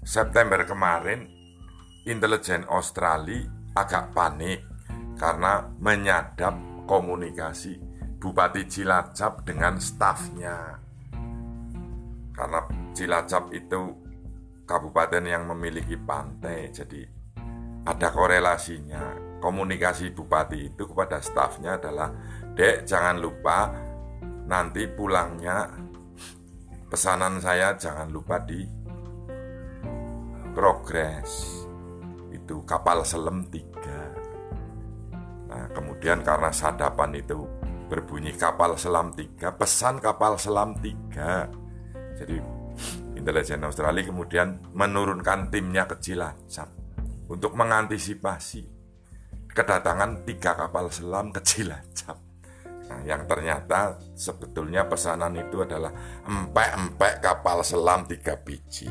September kemarin intelijen Australia agak panik karena menyadap komunikasi Bupati Cilacap dengan stafnya. Karena Cilacap itu kabupaten yang memiliki pantai, jadi ada korelasinya. Komunikasi bupati itu kepada stafnya adalah, "Dek, jangan lupa nanti pulangnya pesanan saya jangan lupa di progres." Itu kapal selam tiga. Nah, kemudian karena sadapan itu berbunyi kapal selam tiga, pesan kapal selam tiga. Jadi intelijen Australia kemudian menurunkan timnya ke Cilacap untuk mengantisipasi kedatangan tiga kapal selam ke Cilacap. Nah, yang ternyata sebetulnya pesanan itu adalah empek-empek kapal selam tiga biji.